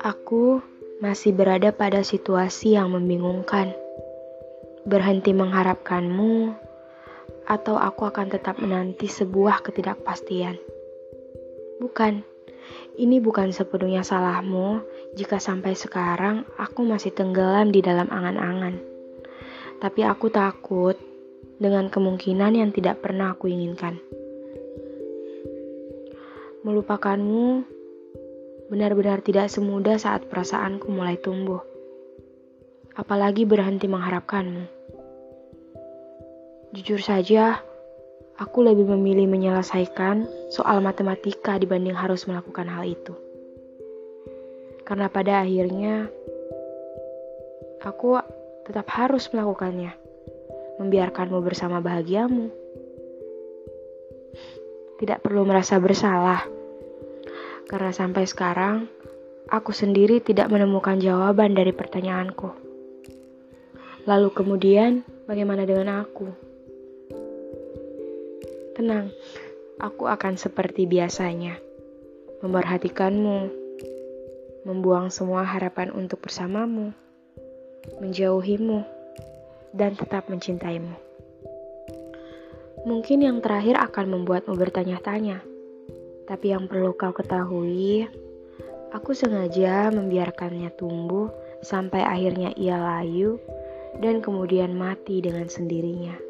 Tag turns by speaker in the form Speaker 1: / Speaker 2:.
Speaker 1: Aku masih berada pada situasi yang membingungkan. Berhenti mengharapkanmu, atau aku akan tetap menanti sebuah ketidakpastian. Bukan, ini bukan sepenuhnya salahmu jika sampai sekarang aku masih tenggelam di dalam angan-angan. Tapi aku takut dengan kemungkinan yang tidak pernah aku inginkan. Melupakanmu benar-benar tidak semudah saat perasaanku mulai tumbuh. Apalagi berhenti mengharapkanmu. Jujur saja, aku lebih memilih menyelesaikan soal matematika dibanding harus melakukan hal itu. Karena pada akhirnya, aku tetap harus melakukannya, membiarkanmu bersama bahagiamu. Tidak perlu merasa bersalah karena sampai sekarang aku sendiri tidak menemukan jawaban dari pertanyaanku. Lalu kemudian, bagaimana dengan aku? Tenang, aku akan seperti biasanya, memperhatikanmu, membuang semua harapan untuk bersamamu, menjauhimu, dan tetap mencintaimu. Mungkin yang terakhir akan membuatmu bertanya-tanya tapi yang perlu kau ketahui, aku sengaja membiarkannya tumbuh sampai akhirnya ia layu dan kemudian mati dengan sendirinya.